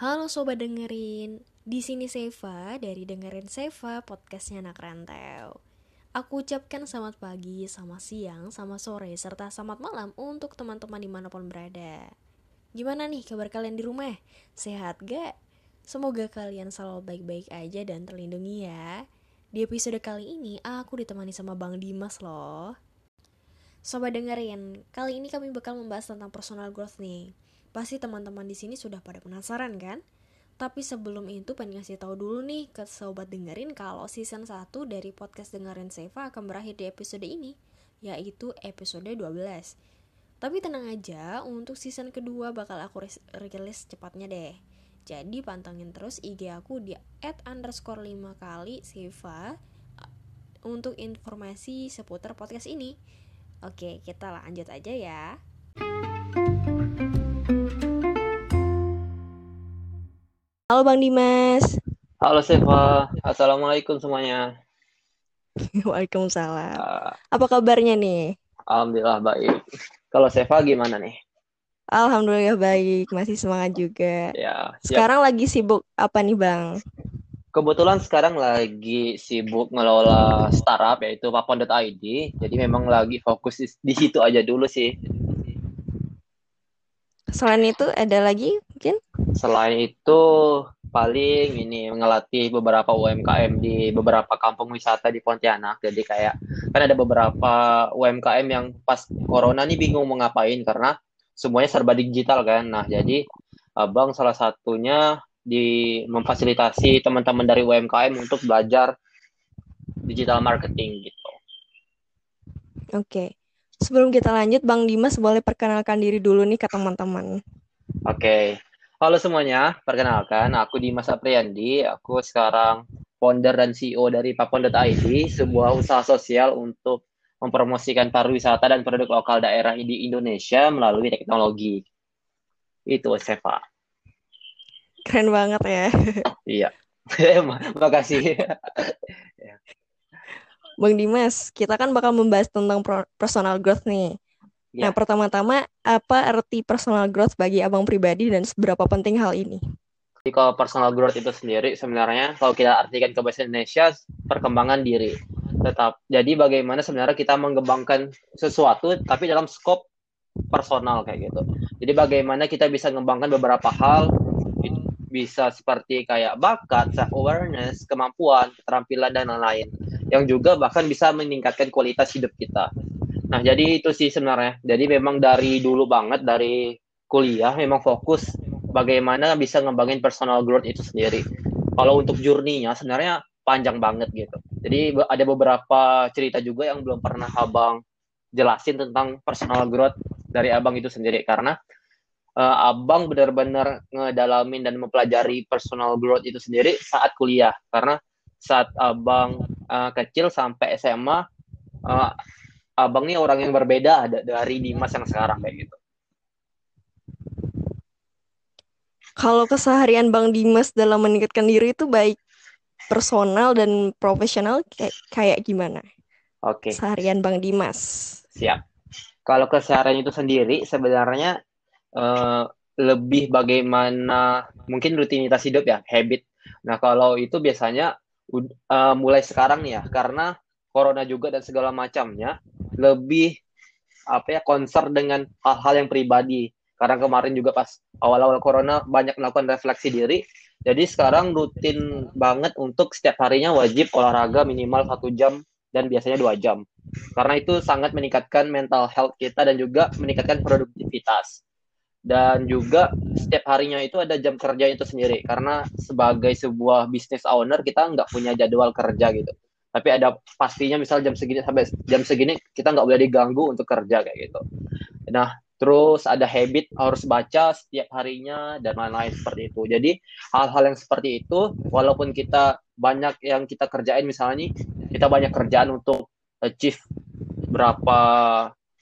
Halo sobat dengerin, di sini Seva dari dengerin Seva podcastnya anak rantau. Aku ucapkan selamat pagi, selamat siang, selamat sore, serta selamat malam untuk teman-teman di mana pun berada. Gimana nih kabar kalian di rumah? Sehat gak? Semoga kalian selalu baik-baik aja dan terlindungi ya. Di episode kali ini aku ditemani sama Bang Dimas loh. Sobat dengerin, kali ini kami bakal membahas tentang personal growth nih. Pasti teman-teman di sini sudah pada penasaran kan? Tapi sebelum itu pengen ngasih tahu dulu nih ke sobat dengerin kalau season 1 dari podcast dengerin Seva akan berakhir di episode ini, yaitu episode 12. Tapi tenang aja, untuk season kedua bakal aku rilis cepatnya deh. Jadi pantengin terus IG aku di at underscore 5 kali Seva untuk informasi seputar podcast ini. Oke, kita lanjut aja ya. Halo Bang Dimas. Halo Seva, Assalamualaikum semuanya. Waalaikumsalam. Uh, Apa kabarnya nih? Alhamdulillah baik. Kalau Seva gimana nih? Alhamdulillah baik, masih semangat juga. Ya. Siap. Sekarang lagi sibuk apa nih Bang? Kebetulan sekarang lagi sibuk ngelola startup yaitu papon.id. Jadi memang lagi fokus di situ aja dulu sih. Selain itu ada lagi mungkin? Selain itu paling ini ngelatih beberapa UMKM di beberapa kampung wisata di Pontianak. Jadi kayak kan ada beberapa UMKM yang pas corona nih bingung mau ngapain karena semuanya serba digital kan. Nah, jadi Abang salah satunya di memfasilitasi teman-teman dari UMKM untuk belajar digital marketing gitu. Oke. Okay. Sebelum kita lanjut, Bang Dimas boleh perkenalkan diri dulu nih ke teman-teman. Oke. Okay. Halo semuanya, perkenalkan aku Dimas Apriandi. Aku sekarang founder dan CEO dari papon.id, sebuah usaha sosial untuk mempromosikan pariwisata dan produk lokal daerah di Indonesia melalui teknologi. Itu Seva. Keren banget ya. iya. Makasih. Bang Dimas, kita kan bakal membahas tentang personal growth nih. Ya. Nah, pertama-tama, apa arti personal growth bagi abang pribadi dan seberapa penting hal ini? Jadi kalau personal growth itu sendiri sebenarnya kalau kita artikan ke bahasa Indonesia perkembangan diri. Tetap. Jadi bagaimana sebenarnya kita mengembangkan sesuatu tapi dalam skop personal kayak gitu. Jadi bagaimana kita bisa mengembangkan beberapa hal bisa seperti kayak bakat, self awareness, kemampuan, keterampilan dan lain-lain yang juga bahkan bisa meningkatkan kualitas hidup kita. Nah, jadi itu sih sebenarnya. Jadi memang dari dulu banget dari kuliah memang fokus bagaimana bisa ngembangin personal growth itu sendiri. Kalau untuk journey-nya sebenarnya panjang banget gitu. Jadi ada beberapa cerita juga yang belum pernah Abang jelasin tentang personal growth dari Abang itu sendiri karena uh, abang benar-benar ngedalamin dan mempelajari personal growth itu sendiri saat kuliah karena saat abang uh, kecil sampai SMA uh, eh, abang ini orang yang berbeda dari Dimas yang sekarang kayak gitu. Kalau keseharian Bang Dimas dalam meningkatkan diri itu baik personal dan profesional kayak kayak gimana? Oke. Okay. Seharian Bang Dimas. Siap. Kalau keseharian itu sendiri sebenarnya uh, lebih bagaimana mungkin rutinitas hidup ya habit. Nah kalau itu biasanya uh, mulai sekarang nih ya karena corona juga dan segala macamnya lebih apa ya konser dengan hal-hal yang pribadi. Karena kemarin juga pas awal-awal corona banyak melakukan refleksi diri. Jadi sekarang rutin banget untuk setiap harinya wajib olahraga minimal satu jam dan biasanya dua jam. Karena itu sangat meningkatkan mental health kita dan juga meningkatkan produktivitas dan juga setiap harinya itu ada jam kerja itu sendiri. Karena sebagai sebuah business owner kita nggak punya jadwal kerja gitu. Tapi ada pastinya misal jam segini sampai jam segini kita nggak boleh diganggu untuk kerja kayak gitu. Nah terus ada habit harus baca setiap harinya dan lain-lain seperti itu. Jadi hal-hal yang seperti itu walaupun kita banyak yang kita kerjain misalnya nih kita banyak kerjaan untuk achieve berapa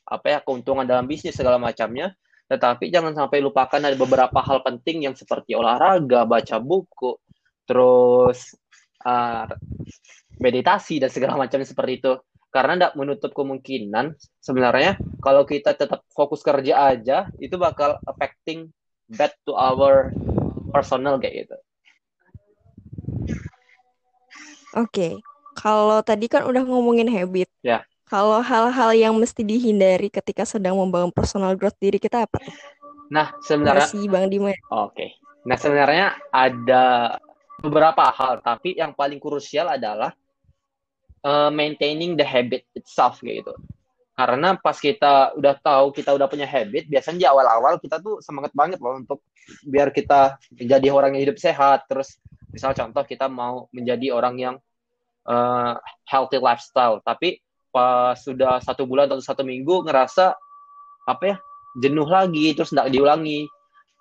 apa ya keuntungan dalam bisnis segala macamnya tetapi jangan sampai lupakan ada beberapa hal penting yang seperti olahraga, baca buku, terus uh, meditasi dan segala macam seperti itu. Karena tidak menutup kemungkinan sebenarnya kalau kita tetap fokus kerja aja itu bakal affecting bad to our personal kayak gitu. Oke, okay. kalau tadi kan udah ngomongin habit. Ya. Kalau hal-hal yang mesti dihindari ketika sedang membangun personal growth diri kita apa tuh? Nah, sebenarnya Masih Bang Dimas. Oke. Okay. Nah, sebenarnya ada beberapa hal, tapi yang paling krusial adalah uh, maintaining the habit itself gitu. Karena pas kita udah tahu kita udah punya habit, biasanya di awal-awal kita tuh semangat banget loh untuk biar kita menjadi orang yang hidup sehat. Terus misal contoh kita mau menjadi orang yang uh, healthy lifestyle, tapi pas sudah satu bulan atau satu minggu ngerasa apa ya jenuh lagi terus tidak diulangi.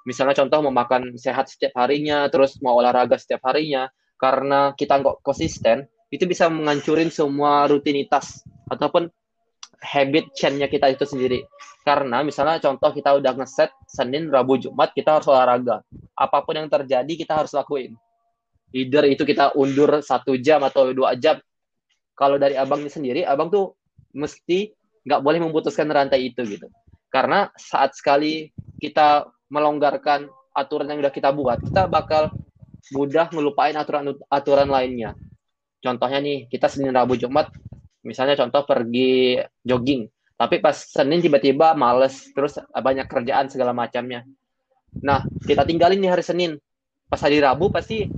Misalnya contoh mau makan sehat setiap harinya terus mau olahraga setiap harinya karena kita nggak konsisten itu bisa menghancurin semua rutinitas ataupun habit chainnya kita itu sendiri. Karena misalnya contoh kita udah ngeset Senin Rabu Jumat kita harus olahraga. Apa pun yang terjadi kita harus lakuin. Either itu kita undur satu jam atau dua jam kalau dari abang ini sendiri, abang tuh mesti nggak boleh memutuskan rantai itu gitu. Karena saat sekali kita melonggarkan aturan yang udah kita buat, kita bakal mudah ngelupain aturan-aturan lainnya. Contohnya nih, kita Senin, Rabu, Jumat, misalnya contoh pergi jogging, tapi pas Senin tiba-tiba males, terus banyak kerjaan segala macamnya. Nah, kita tinggalin nih hari Senin. Pas hari Rabu pasti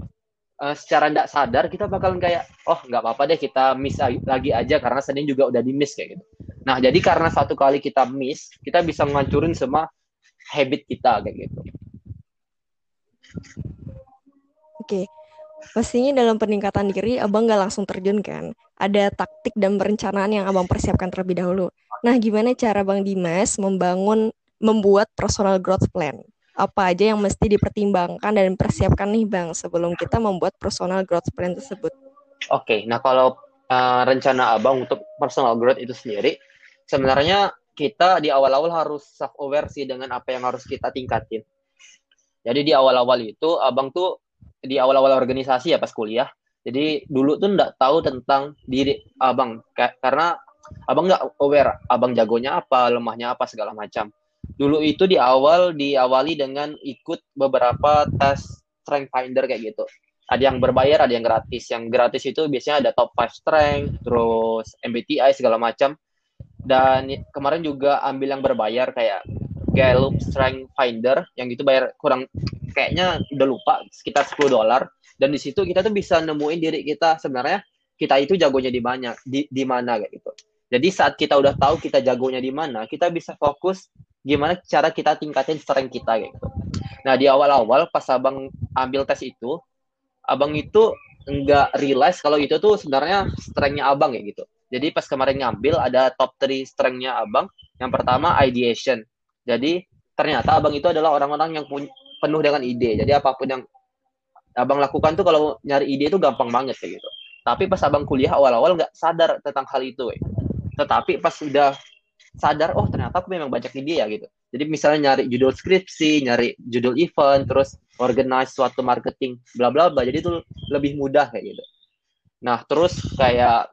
uh, secara tidak sadar kita bakalan kayak oh nggak apa-apa deh kita miss lagi aja karena Senin juga udah di miss kayak gitu. Nah jadi karena satu kali kita miss kita bisa ngancurin semua habit kita kayak gitu. Oke, pastinya dalam peningkatan diri abang nggak langsung terjun kan? Ada taktik dan perencanaan yang abang persiapkan terlebih dahulu. Nah gimana cara bang Dimas membangun membuat personal growth plan? Apa aja yang mesti dipertimbangkan dan persiapkan nih Bang sebelum kita membuat personal growth plan tersebut? Oke, okay, nah kalau uh, rencana Abang untuk personal growth itu sendiri, sebenarnya kita di awal-awal harus self aware sih dengan apa yang harus kita tingkatin. Jadi di awal-awal itu Abang tuh di awal-awal organisasi ya pas kuliah. Jadi dulu tuh nggak tahu tentang diri Abang karena Abang nggak aware Abang jagonya apa, lemahnya apa segala macam dulu itu di awal diawali dengan ikut beberapa tes strength finder kayak gitu. Ada yang berbayar, ada yang gratis. Yang gratis itu biasanya ada top 5 strength, terus MBTI segala macam. Dan kemarin juga ambil yang berbayar kayak Gallup Strength Finder yang itu bayar kurang kayaknya udah lupa sekitar 10 dolar dan di situ kita tuh bisa nemuin diri kita sebenarnya kita itu jagonya di mana di, di mana kayak gitu. Jadi saat kita udah tahu kita jagonya di mana, kita bisa fokus gimana cara kita tingkatin strength kita gitu. Nah di awal-awal pas abang ambil tes itu, abang itu nggak realize kalau itu tuh sebenarnya strengthnya abang ya gitu. Jadi pas kemarin ngambil ada top 3 strengthnya abang. Yang pertama ideation. Jadi ternyata abang itu adalah orang-orang yang penuh dengan ide. Jadi apa pun yang abang lakukan tuh kalau nyari ide itu gampang banget kayak gitu. Tapi pas abang kuliah awal-awal nggak sadar tentang hal itu. Ya. Tetapi pas sudah sadar oh ternyata aku memang banyak ide ya gitu. Jadi misalnya nyari judul skripsi nyari judul event terus organize suatu marketing bla bla bla. Jadi itu lebih mudah kayak gitu. Nah terus kayak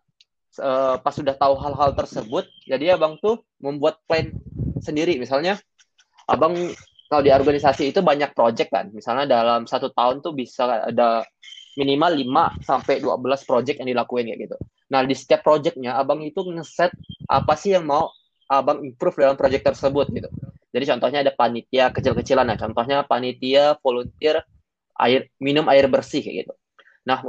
uh, pas sudah tahu hal-hal tersebut jadi abang tuh membuat plan sendiri. Misalnya abang kalau di organisasi itu banyak project kan. Misalnya dalam satu tahun tuh bisa ada minimal 5 sampai 12 project yang dilakuin kayak gitu. Nah, di setiap projectnya abang itu ngeset apa sih yang mau abang improve dalam project tersebut gitu. Jadi contohnya ada panitia kecil-kecilan nah contohnya panitia volunteer air minum air bersih kayak gitu. Nah,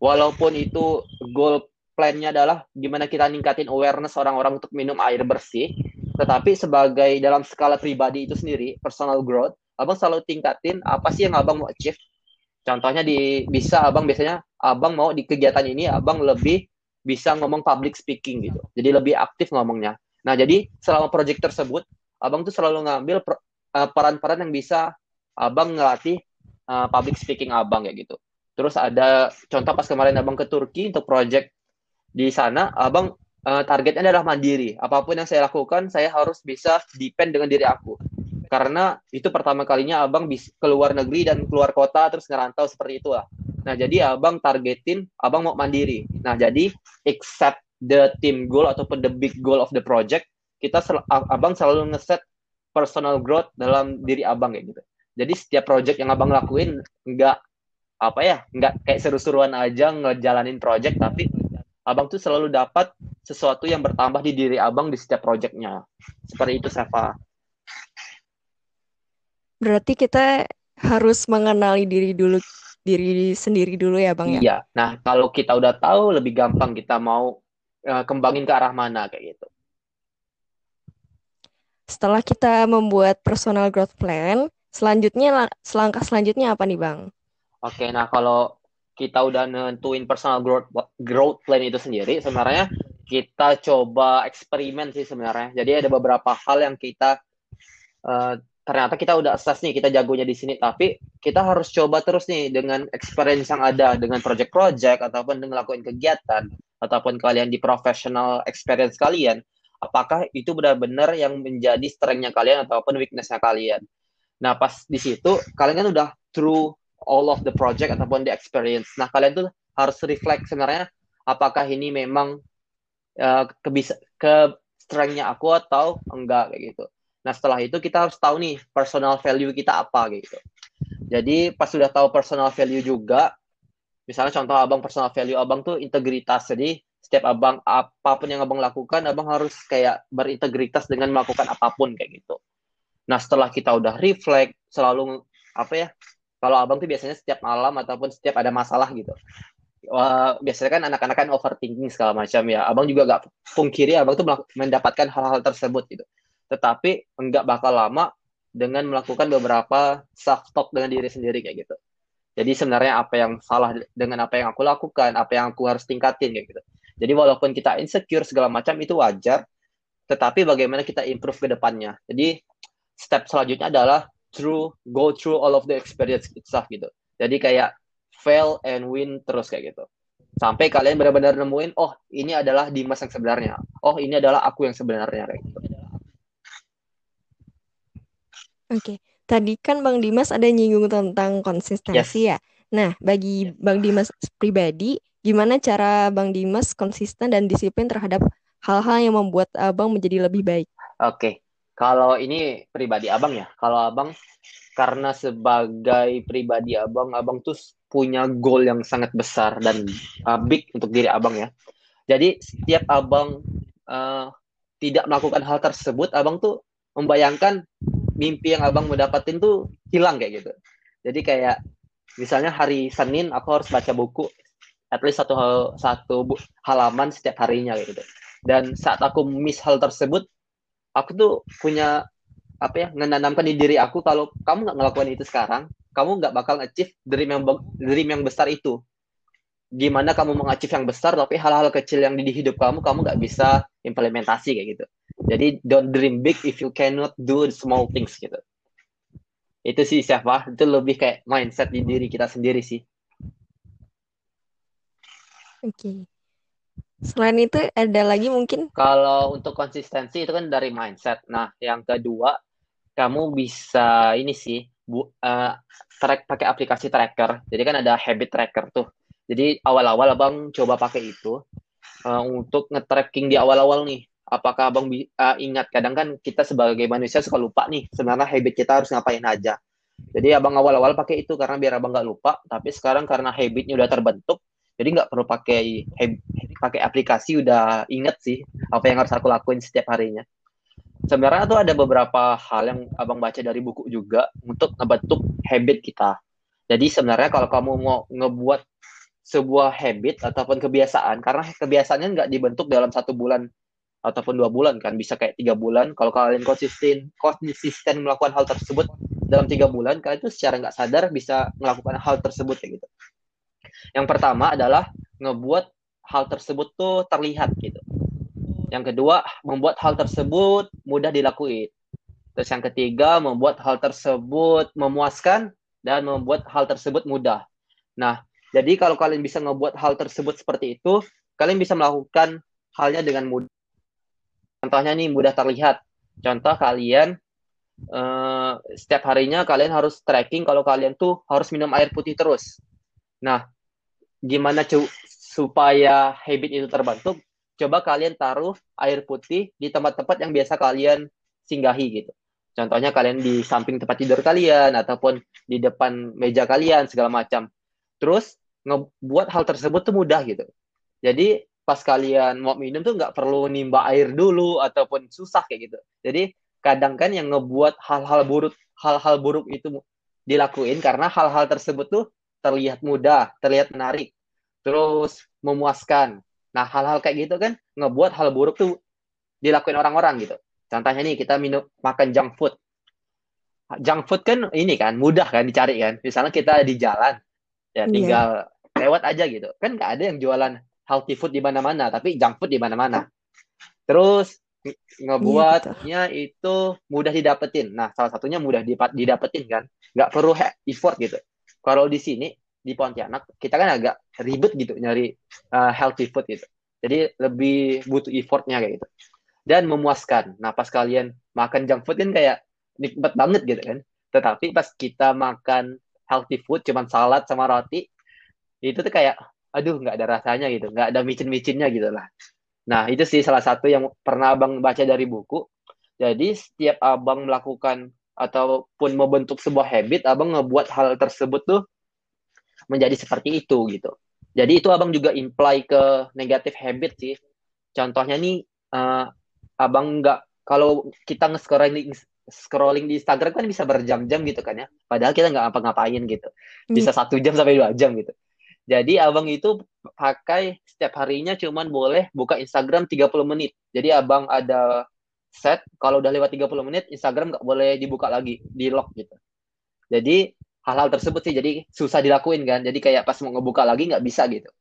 walaupun itu goal plan-nya adalah gimana kita ningkatin awareness orang-orang untuk minum air bersih, tetapi sebagai dalam skala pribadi itu sendiri, personal growth, abang selalu tingkatin apa sih yang abang mau achieve. Contohnya di bisa abang biasanya abang mau di kegiatan ini abang lebih bisa ngomong public speaking gitu. Jadi lebih aktif ngomongnya. Nah, jadi selama proyek tersebut, Abang tuh selalu ngambil eh, peran-peran yang bisa Abang ngelatih uh, public speaking Abang ya gitu. Terus ada contoh pas kemarin Abang ke Turki untuk proyek di sana, Abang uh, targetnya adalah mandiri. Apa pun yang saya lakukan, saya harus bisa depend dengan diri aku. Karena itu pertama kalinya Abang bisa keluar negeri dan keluar kota terus ngerantau seperti itu lah. Nah, jadi Abang targetin Abang mau mandiri. Nah, jadi accept the team goal ataupun the big goal of the project, kita sel abang selalu ngeset personal growth dalam diri abang kayak gitu. Jadi setiap project yang abang lakuin nggak apa ya nggak kayak seru-seruan aja ngejalanin project tapi abang tuh selalu dapat sesuatu yang bertambah di diri abang di setiap projectnya. Seperti itu Safa berarti kita harus mengenali diri dulu diri sendiri dulu ya bang ya? Iya. Nah kalau kita udah tahu lebih gampang kita mau uh, kembangin ke arah mana kayak gitu setelah kita membuat personal growth plan selanjutnya selangkah selanjutnya apa nih bang Oke, nah kalau kita udah nentuin personal growth growth plan itu sendiri, sebenarnya kita coba eksperimen sih sebenarnya. Jadi ada beberapa hal yang kita uh, ternyata kita udah assess nih, kita jagonya di sini, tapi kita harus coba terus nih dengan experience yang ada, dengan project-project ataupun dengan lakuin kegiatan ataupun kalian di professional experience kalian, apakah itu benar-benar yang menjadi strength-nya kalian ataupun weakness-nya kalian. Nah, pas di situ kalian kan udah through all of the project ataupun the experience. Nah, kalian tuh harus reflect sebenarnya apakah ini memang uh, kebisa ke strength-nya aku atau enggak kayak gitu. Nah, setelah itu kita harus tahu nih personal value kita apa gitu. Jadi, pas sudah tahu personal value juga, misalnya contoh abang personal value abang tuh integritas. Jadi, setiap abang apa pun yang abang lakukan, abang harus kayak berintegritas dengan melakukan apa pun kayak gitu. Nah, setelah kita udah reflect, selalu apa ya kalau abang tuh biasanya setiap malam ataupun setiap ada masalah gitu Wah, biasanya kan anak-anak kan overthinking segala macam ya abang juga gak pungkiri abang tuh mendapatkan hal-hal tersebut gitu tetapi enggak bakal lama dengan melakukan beberapa self talk dengan diri sendiri kayak gitu jadi sebenarnya apa yang salah dengan apa yang aku lakukan apa yang aku harus tingkatin kayak gitu jadi walaupun kita insecure segala macam itu wajar tetapi bagaimana kita improve ke depannya jadi step selanjutnya adalah through go through all of the experience itself gitu. Jadi kayak fail and win terus kayak gitu. Sampai kalian benar-benar nemuin, oh ini adalah Dimas yang sebenarnya. Oh ini adalah aku yang sebenarnya kayak gitu. Oke, okay. tadi kan Bang Dimas ada nyinggung tentang konsistensi yes. ya. Nah, bagi Bang Dimas pribadi, gimana cara Bang Dimas konsisten dan disiplin terhadap hal-hal yang membuat Abang menjadi lebih baik? Oke, okay. Kalau ini pribadi abang ya, kalau abang karena sebagai pribadi abang, abang tuh punya goal yang sangat besar dan uh, big untuk diri abang ya. Jadi setiap abang uh, tidak melakukan hal tersebut, abang tuh membayangkan mimpi yang abang mau dapatin tuh hilang kayak gitu. Jadi kayak misalnya hari Senin aku harus baca buku at least satu satu halaman setiap harinya gitu. Dan saat aku miss hal tersebut, aku tuh punya apa ya menanamkan di diri aku kalau kamu nggak ngelakuin itu sekarang kamu nggak bakal achieve dream yang dream yang besar itu gimana kamu mengachieve yang besar tapi hal-hal kecil yang di hidup kamu kamu nggak bisa implementasi kayak gitu jadi don't dream big if you cannot do small things gitu itu sih siapa itu lebih kayak mindset di diri kita sendiri sih oke okay. Selain itu ada lagi mungkin? Kalau untuk konsistensi itu kan dari mindset. Nah, yang kedua kamu bisa ini sih bu, uh, track pakai aplikasi tracker. Jadi kan ada habit tracker tuh. Jadi awal-awal abang coba pakai itu uh, untuk nge-tracking di awal-awal nih. Apakah abang uh, ingat kadang kan kita sebagai manusia suka lupa nih sebenarnya habit kita harus ngapain aja. Jadi abang awal-awal pakai itu karena biar abang nggak lupa. Tapi sekarang karena habitnya udah terbentuk, jadi nggak perlu pakai pakai aplikasi udah inget sih apa yang harus aku lakuin setiap harinya sebenarnya tuh ada beberapa hal yang abang baca dari buku juga untuk ngebentuk habit kita jadi sebenarnya kalau kamu mau ngebuat sebuah habit ataupun kebiasaan karena kebiasaannya nggak dibentuk dalam satu bulan ataupun dua bulan kan bisa kayak tiga bulan kalau kalian konsisten konsisten melakukan hal tersebut dalam tiga bulan kalian itu secara nggak sadar bisa melakukan hal tersebut kayak gitu yang pertama adalah ngebuat hal tersebut tuh terlihat gitu. Yang kedua, membuat hal tersebut mudah dilakuin. Terus yang ketiga, membuat hal tersebut memuaskan dan membuat hal tersebut mudah. Nah, jadi kalau kalian bisa ngebuat hal tersebut seperti itu, kalian bisa melakukan halnya dengan mudah. Contohnya nih mudah terlihat. Contoh kalian uh, setiap harinya kalian harus tracking kalau kalian tuh harus minum air putih terus. Nah, gimana cu supaya habit itu terbentuk, coba kalian taruh air putih di tempat-tempat yang biasa kalian singgahi gitu. Contohnya kalian di samping tempat tidur kalian ataupun di depan meja kalian segala macam. Terus ngebuat hal tersebut tuh mudah gitu. Jadi pas kalian mau minum tuh nggak perlu nimba air dulu ataupun susah kayak gitu. Jadi kadang kan yang ngebuat hal-hal buruk hal-hal buruk itu dilakuin karena hal-hal tersebut tuh terlihat mudah, terlihat menarik, terus memuaskan. Nah, hal-hal kayak gitu kan ngebuat hal buruk tuh dilakuin orang-orang gitu. Contohnya nih kita minum makan junk food. Junk food kan ini kan mudah kan dicari kan. Misalnya kita di jalan ya iya. tinggal yeah. lewat aja gitu. Kan nggak ada yang jualan healthy food di mana-mana, tapi junk food di mana-mana. Terus ngebuatnya yeah, itu mudah didapetin. Nah, salah satunya mudah didapetin kan. Nggak perlu effort gitu. Kalau di sini di Pontianak kita kan agak ribet gitu nyari uh, healthy food gitu. Jadi lebih butuh effortnya kayak gitu dan memuaskan. Nah, pas kalian makan junk food kan kayak nikmat banget gitu kan. Tetapi pas kita makan healthy food, cuman salad sama roti, itu tuh kayak, aduh nggak ada rasanya gitu, nggak ada micin-micinnya gitu lah. Nah, itu sih salah satu yang pernah abang baca dari buku. Jadi setiap abang melakukan ataupun membentuk sebuah habit, abang ngebuat hal tersebut tuh menjadi seperti itu gitu. Jadi itu abang juga imply ke negatif habit sih. Contohnya nih, uh, abang nggak kalau kita nge-scrolling scrolling di Instagram kan bisa berjam-jam gitu kan ya. Padahal kita nggak apa-ngapain gitu. Bisa hmm. satu jam sampai dua jam gitu. Jadi abang itu pakai setiap harinya cuman boleh buka Instagram 30 menit. Jadi abang ada set kalau udah lewat 30 menit Instagram nggak boleh dibuka lagi, di lock gitu. Jadi hal-hal tersebut sih jadi susah dilakuin kan. Jadi kayak pas mau ngebuka lagi nggak bisa gitu.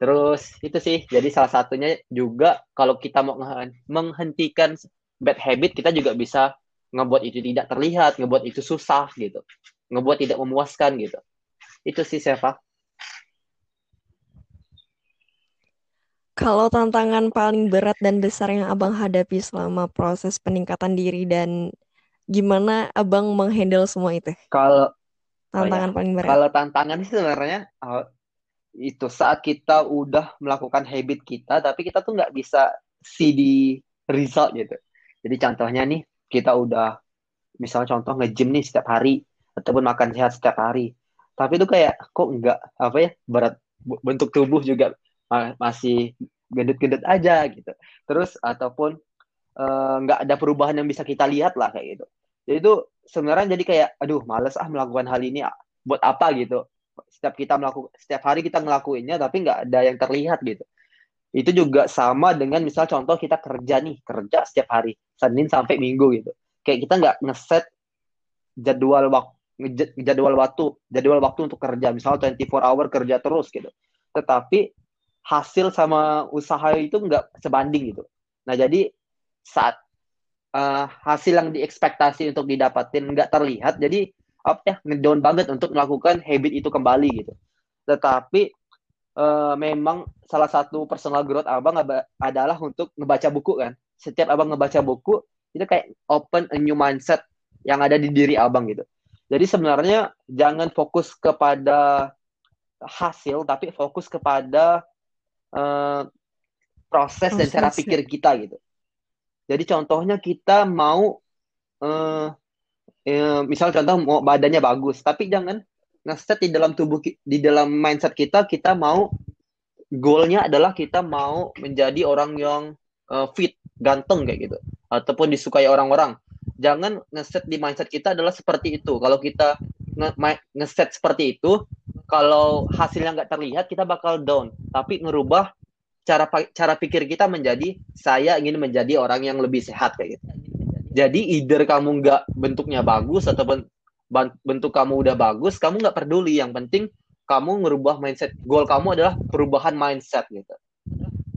Terus itu sih, jadi salah satunya juga kalau kita mau menghentikan bad habit, kita juga bisa ngebuat itu tidak terlihat, ngebuat itu susah gitu, ngebuat tidak memuaskan gitu. Itu sih Seva. Kalau tantangan paling berat dan besar yang abang hadapi selama proses peningkatan diri dan gimana abang menghandle semua itu? Kalau tantangan oh ya, paling berat. Kalau tantangan sih sebenarnya oh, itu saat kita udah melakukan habit kita tapi kita tuh nggak bisa see di result gitu jadi contohnya nih kita udah misalnya contoh nge-gym nih setiap hari ataupun makan sehat setiap hari tapi itu kayak kok nggak apa ya berat bentuk tubuh juga masih gendut-gendut aja gitu. Terus ataupun eh, nggak uh, ada perubahan yang bisa kita lihat lah kayak gitu. Jadi itu sebenarnya jadi kayak aduh males ah melakukan hal ini buat apa? gitu. Setiap kita melakukan setiap hari kita ngelakuinnya tapi nggak ada yang terlihat gitu. Itu juga sama dengan misal contoh kita kerja nih kerja setiap hari senin sampai minggu gitu. Kayak kita nggak ngeset jadwal waktu jadwal waktu jadwal waktu untuk kerja. Misal 24 hour kerja terus gitu. Tetapi hasil sama usaha itu nggak sebanding gitu nah jadi saat uh, hasil yang diekspektasi untuk didapatin nggak terlihat jadi apa ya ngedown banget untuk melakukan habit itu kembali gitu. Tetapi uh, memang salah satu personal growth abang adalah untuk ngebaca buku kan. Setiap abang ngebaca buku itu kayak open a new mindset yang ada di diri abang gitu. Jadi sebenarnya jangan fokus kepada hasil tapi fokus kepada uh, proses, dan cara pikir kita gitu. Jadi contohnya kita mau uh, ya, misal contoh mau badannya bagus tapi jangan ngeset di dalam tubuh di dalam mindset kita kita mau goalnya adalah kita mau menjadi orang yang uh, fit ganteng kayak gitu. Ataupun disukai orang-orang jangan ngeset di mindset kita adalah seperti itu kalau kita nge ngeset seperti itu kalau hasilnya nggak terlihat kita bakal down tapi ngerubah cara cara pikir kita menjadi saya ingin menjadi orang yang lebih sehat kayak gitu jadi either kamu nggak bentuknya bagus ataupun bentuk kamu udah bagus, kamu nggak peduli. Yang penting kamu ngerubah mindset. Goal kamu adalah perubahan mindset gitu.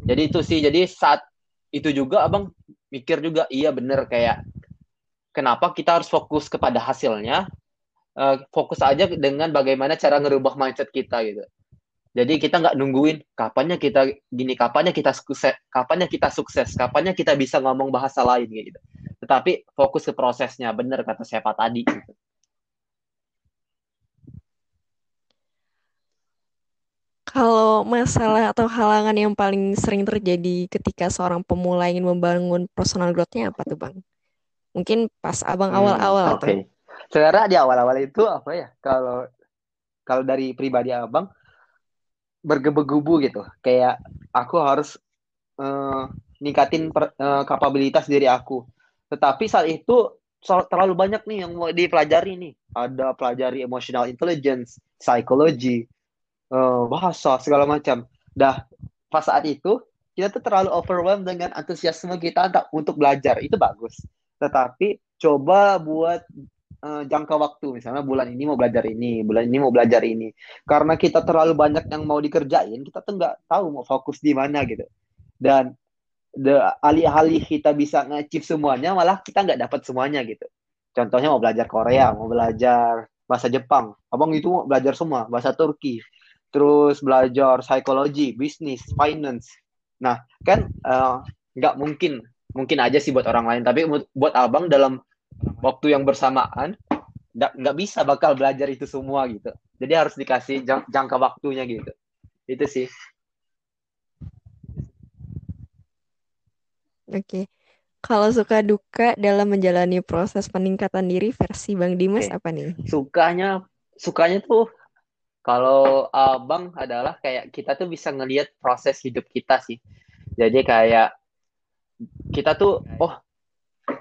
Jadi itu sih. Jadi saat itu juga abang mikir juga iya bener kayak kenapa kita harus fokus kepada hasilnya. Uh, fokus aja dengan bagaimana cara ngerubah mindset kita gitu. Jadi kita nggak nungguin kapannya kita gini, kapannya kita sukses, kapannya kita sukses, kapannya kita bisa ngomong bahasa lain gitu. Tetapi fokus ke prosesnya, bener kata siapa tadi gitu. Kalau masalah atau halangan yang paling sering terjadi ketika seorang pemula ingin membangun personal growth-nya apa tuh, Bang? Mungkin pas abang Hmm, awal-awal oke. tuh. Sebenarnya di awal-awal itu apa ya? Kalau kalau dari pribadi abang bergebu-gebu gitu. Kayak aku harus eh, ningkatin per- eh, kapabilitas diri aku. Tetapi saat itu terlalu banyak nih yang mau dipelajari nih. Ada pelajari emotional intelligence, psikologi, eh, bahasa segala macam. Dah pas saat itu kita tuh terlalu overwhelmed dengan antusiasme kita untuk belajar. Itu bagus. Tetapi coba buat eh, jangka waktu misalnya bulan ini mau belajar ini, bulan ini mau belajar ini. Karena kita terlalu banyak yang mau dikerjain, kita tuh nggak tahu mau fokus di mana gitu. Dan alih-alih kita bisa nge-achieve semuanya, malah kita nggak dapat semuanya gitu. Contohnya mau belajar Korea, mau belajar bahasa Jepang. Abang itu mau belajar semua, bahasa Turki. Terus belajar psikologi, bisnis, finance. Nah, kan eh, nggak mungkin, mungkin aja sih buat orang lain. Tapi buat abang dalam waktu yang bersamaan, nggak bisa bakal belajar itu semua gitu. Jadi harus dikasih jang- jangka waktunya gitu. Itu sih. Oke. Kalau suka duka dalam menjalani proses peningkatan diri versi Bang Dimas Oke. apa nih? Sukanya, sukanya tuh kalau abang adalah kayak kita tuh bisa ngelihat proses hidup kita sih. Jadi kayak kita tuh, oh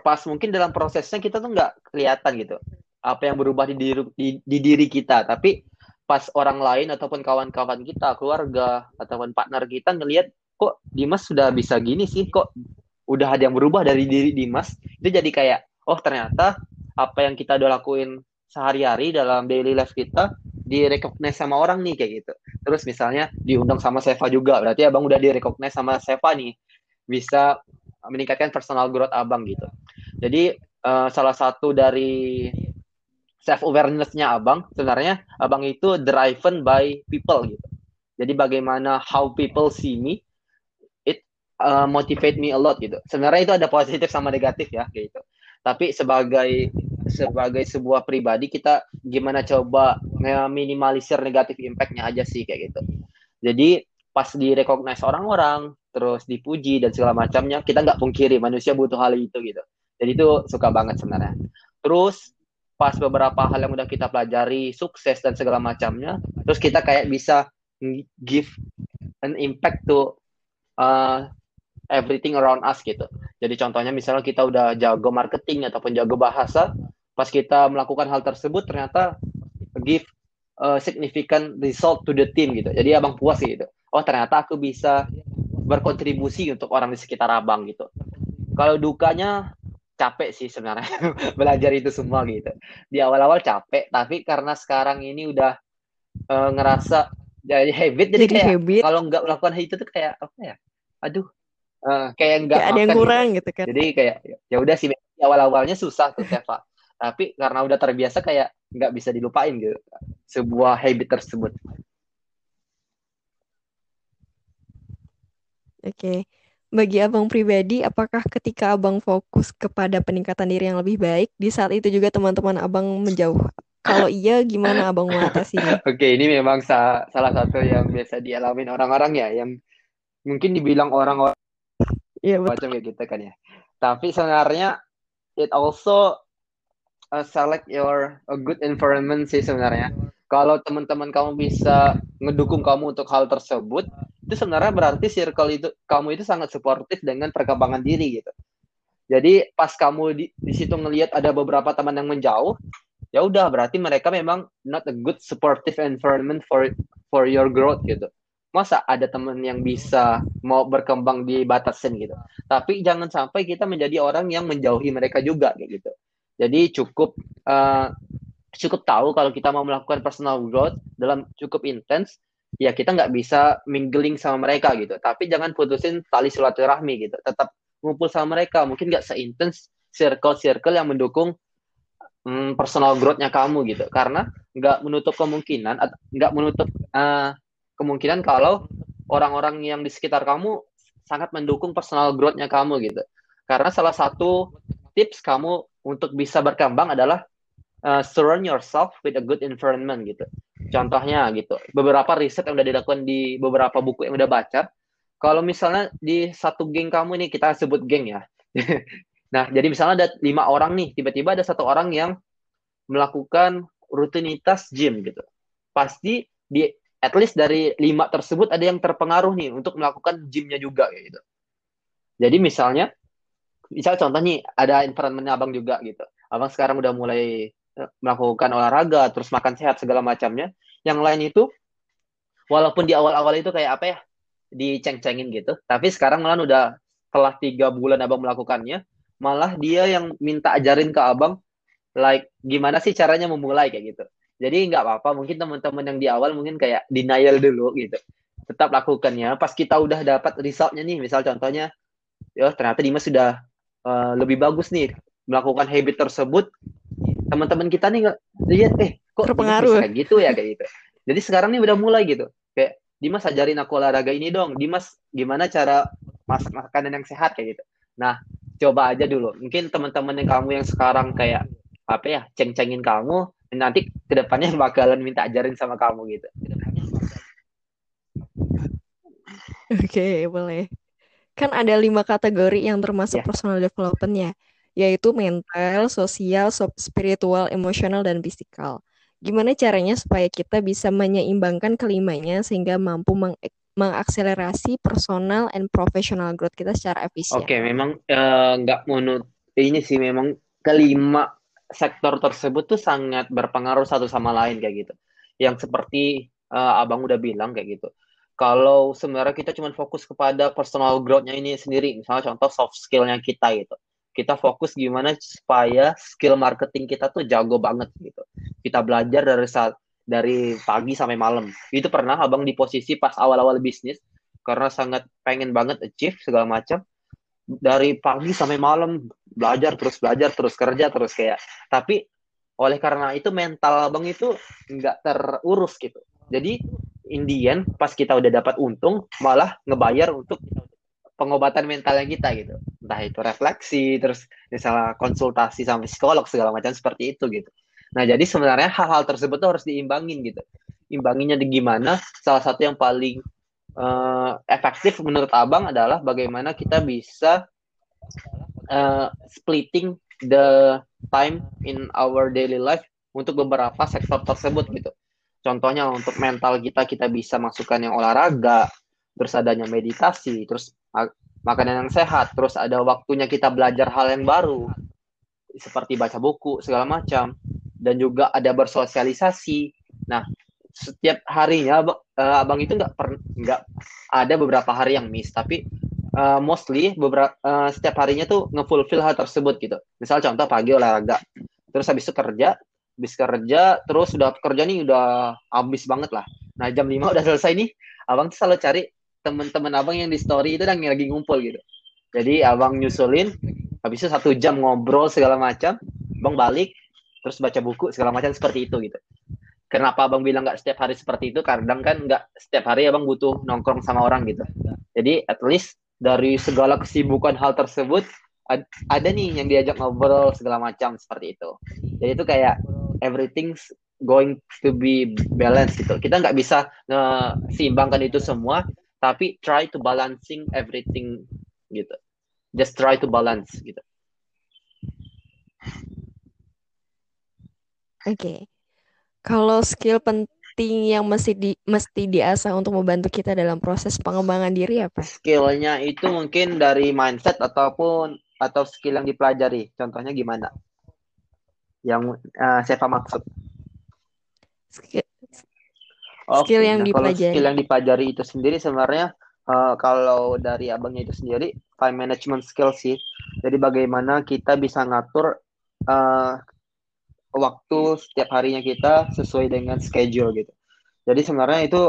pas mungkin dalam prosesnya kita tuh nggak kelihatan gitu apa yang berubah di diri di, di diri kita. Tapi pas orang lain ataupun kawan-kawan kita keluarga ataupun partner kita ngelihat kok Dimas sudah bisa gini sih? Kok udah ada yang berubah dari diri Dimas? Itu jadi kayak oh ternyata apa yang kita udah lakuin sehari-hari dalam daily life kita direcognize sama orang nih kayak gitu. Terus misalnya diundang sama Seva juga berarti abang udah direcognize sama Seva nih. Bisa meningkatkan personal growth abang gitu jadi eh, salah satu dari self awareness-nya abang sebenarnya abang itu driven by people gitu. Jadi bagaimana how people see me it uh, motivate me a lot gitu. Sebenarnya itu ada positif sama negatif ya gitu. Tapi sebagai sebagai sebuah pribadi kita gimana coba minimalisir negatif impact-nya aja sih kayak gitu. Jadi pas di recognize orang-orang terus dipuji dan segala macamnya kita nggak pungkiri manusia butuh hal itu gitu. Jadi itu suka banget sebenarnya. Terus pas beberapa hal yang udah kita pelajari sukses dan segala macamnya terus kita kayak bisa give an impact to uh, everything around us gitu jadi contohnya misalnya kita udah jago marketing ataupun jago bahasa pas kita melakukan hal tersebut ternyata give a significant result to the team gitu jadi abang puas gitu oh ternyata aku bisa berkontribusi untuk orang di sekitar abang gitu kalau dukanya capek sih sebenarnya belajar itu semua gitu. Di awal-awal capek, tapi karena sekarang ini udah uh, ngerasa jadi habit, jadi, Jadi kayak habit. kalau nggak melakukan itu tuh kayak apa ya? Aduh, uh, kayak nggak ada yang kurang gitu. gitu kan. Jadi kayak ya udah sih awal-awalnya susah tuh Seva. tapi karena udah terbiasa kayak nggak bisa dilupain gitu sebuah habit tersebut. Oke. Bagi abang pribadi, apakah ketika abang fokus kepada peningkatan diri yang lebih baik, di saat itu juga teman-teman abang menjauh? Kalau iya, gimana abang mengatasinya? Oke, ini memang sa salah satu yang biasa dialamin orang-orang ya, yang mungkin dibilang orang-orang Iya macam kayak gitu kan ya. Tapi sebenarnya it also uh, select your a good environment sih sebenarnya. Kalau teman-teman kamu bisa ngedukung kamu untuk hal tersebut, itu sebenarnya berarti circle itu kamu itu sangat suportif dengan perkembangan diri gitu. Jadi pas kamu di, di situ ngelihat ada beberapa teman yang menjauh, ya udah berarti mereka memang not a good supportive environment for for your growth gitu. Masa ada teman yang bisa mau berkembang dibatasin gitu. Tapi jangan sampai kita menjadi orang yang menjauhi mereka juga gitu. Jadi cukup uh, cukup tahu kalau kita mau melakukan personal growth dalam cukup intens, ya kita nggak bisa mingling sama mereka gitu. Tapi jangan putusin tali silaturahmi gitu. Tetap ngumpul sama mereka. Mungkin nggak seintens circle-circle yang mendukung hmm, personal growth-nya kamu gitu. Karena nggak menutup kemungkinan, nggak menutup uh, kemungkinan kalau orang-orang yang di sekitar kamu sangat mendukung personal growth-nya kamu gitu. Karena salah satu tips kamu untuk bisa berkembang adalah uh, surround yourself with a good environment gitu. Contohnya gitu, beberapa riset yang udah dilakukan di beberapa buku yang udah baca, kalau misalnya di satu geng kamu nih kita sebut geng ya, Nah, jadi misalnya ada lima orang nih, tiba-tiba ada satu orang yang melakukan rutinitas gym gitu. Pasti di at least dari lima tersebut ada yang terpengaruh nih untuk melakukan gymnya juga gitu. Jadi misalnya, misal contoh nih ada environment abang juga gitu. Abang sekarang udah mulai melakukan olahraga, terus makan sehat segala macamnya. Yang lain itu, walaupun di awal-awal itu kayak apa ya, diceng-cengin gitu. Tapi sekarang malah udah setelah tiga bulan abang melakukannya, malah dia yang minta ajarin ke abang, like gimana sih caranya memulai kayak gitu. Jadi nggak apa-apa, mungkin teman-teman yang di awal mungkin kayak denial dulu gitu. Tetap lakukannya. Pas kita udah dapat resultnya nih, misal contohnya, ya ternyata Dimas sudah uh, lebih bagus nih melakukan habit tersebut. Teman-teman kita nih nggak lihat, eh kok Terpengaruh. kayak gitu ya kayak gitu. Jadi sekarang nih udah mulai gitu. Kayak Dimas ajarin aku olahraga ini dong. Dimas gimana cara masak makanan yang sehat kayak gitu. Nah, coba aja dulu. Mungkin teman-teman yang kamu yang sekarang kayak apa ya, ceng-cengin kamu, nanti ke depannya bakalan minta ajarin sama kamu gitu. Oke, boleh. Kan ada lima kategori yang termasuk Ya. personal development ya, yaitu mental, sosial, spiritual, emosional, dan fisikal. Gimana caranya supaya kita bisa menyeimbangkan kelimanya sehingga mampu meng- mengakselerasi personal and professional growth kita secara efisien? Oke, memang eh, nggak menurut ini sih memang kelima sektor tersebut tuh sangat berpengaruh satu sama lain kayak gitu. Yang seperti eh, abang udah bilang kayak gitu. Kalau sebenarnya kita cuma fokus kepada personal growth-nya ini sendiri, misalnya contoh soft skill-nya kita gitu. Kita fokus gimana supaya skill marketing kita tuh jago banget gitu. Kita belajar dari saat dari pagi sampai malam. Itu pernah abang di posisi pas awal-awal bisnis karena sangat pengen banget achieve segala macam dari pagi sampai malam belajar terus belajar terus kerja terus kayak tapi oleh karena itu mental abang itu nggak terurus gitu jadi Indian pas kita udah dapat untung malah ngebayar untuk pengobatan mentalnya kita gitu. Entah itu refleksi terus misalnya konsultasi sama psikolog segala macam seperti itu gitu. Nah jadi sebenarnya hal-hal tersebut tuh harus diimbangin gitu. Imbanginnya di gimana? Salah satu yang paling uh, efektif menurut abang adalah bagaimana kita bisa uh, splitting the time in our daily life untuk beberapa sektor tersebut gitu. Contohnya untuk mental kita kita bisa masukkan yang olahraga, terus adanya meditasi, terus makanan yang sehat, terus ada waktunya kita belajar hal yang baru seperti baca buku segala macam. Dan juga ada bersosialisasi. Nah, setiap harinya uh, abang itu nggak nggak ada beberapa hari yang miss tapi uh, mostly beberapa uh, setiap harinya tuh ngefulfill hal tersebut gitu. Misal contoh pagi olahraga terus habis itu kerja habis kerja terus udah kerja nih udah habis banget lah. Nah jam 5 udah selesai nih abang tuh selalu cari teman-teman abang yang di story itu dan lagi ngumpul gitu. Jadi abang nyusulin habis itu satu jam ngobrol segala macam abang balik terus baca buku segala macam seperti itu gitu. Kenapa abang bilang nggak setiap hari seperti itu? Kadang kan nggak setiap hari abang butuh nongkrong sama orang gitu. Jadi at least dari segala kesibukan hal tersebut ada nih yang diajak ngobrol segala macam seperti itu. Jadi itu kayak everything's going to be balanced gitu. Kita nggak bisa seimbangkan itu semua tapi try to balancing everything gitu just try to balance gitu oke okay. Kalau skill penting yang mesti di mesti diasah untuk membantu kita dalam proses pengembangan diri apa? Skillnya itu mungkin dari mindset ataupun atau skill yang dipelajari. Contohnya gimana? Yang uh, saya maksud. Skill, okay. skill yang nah, dipelajari. Kalau skill yang dipelajari itu sendiri sebenarnya uh, kalau dari abangnya itu sendiri time management skill sih. Jadi bagaimana kita bisa ngatur uh, waktu setiap harinya kita sesuai dengan schedule gitu. Jadi sebenarnya itu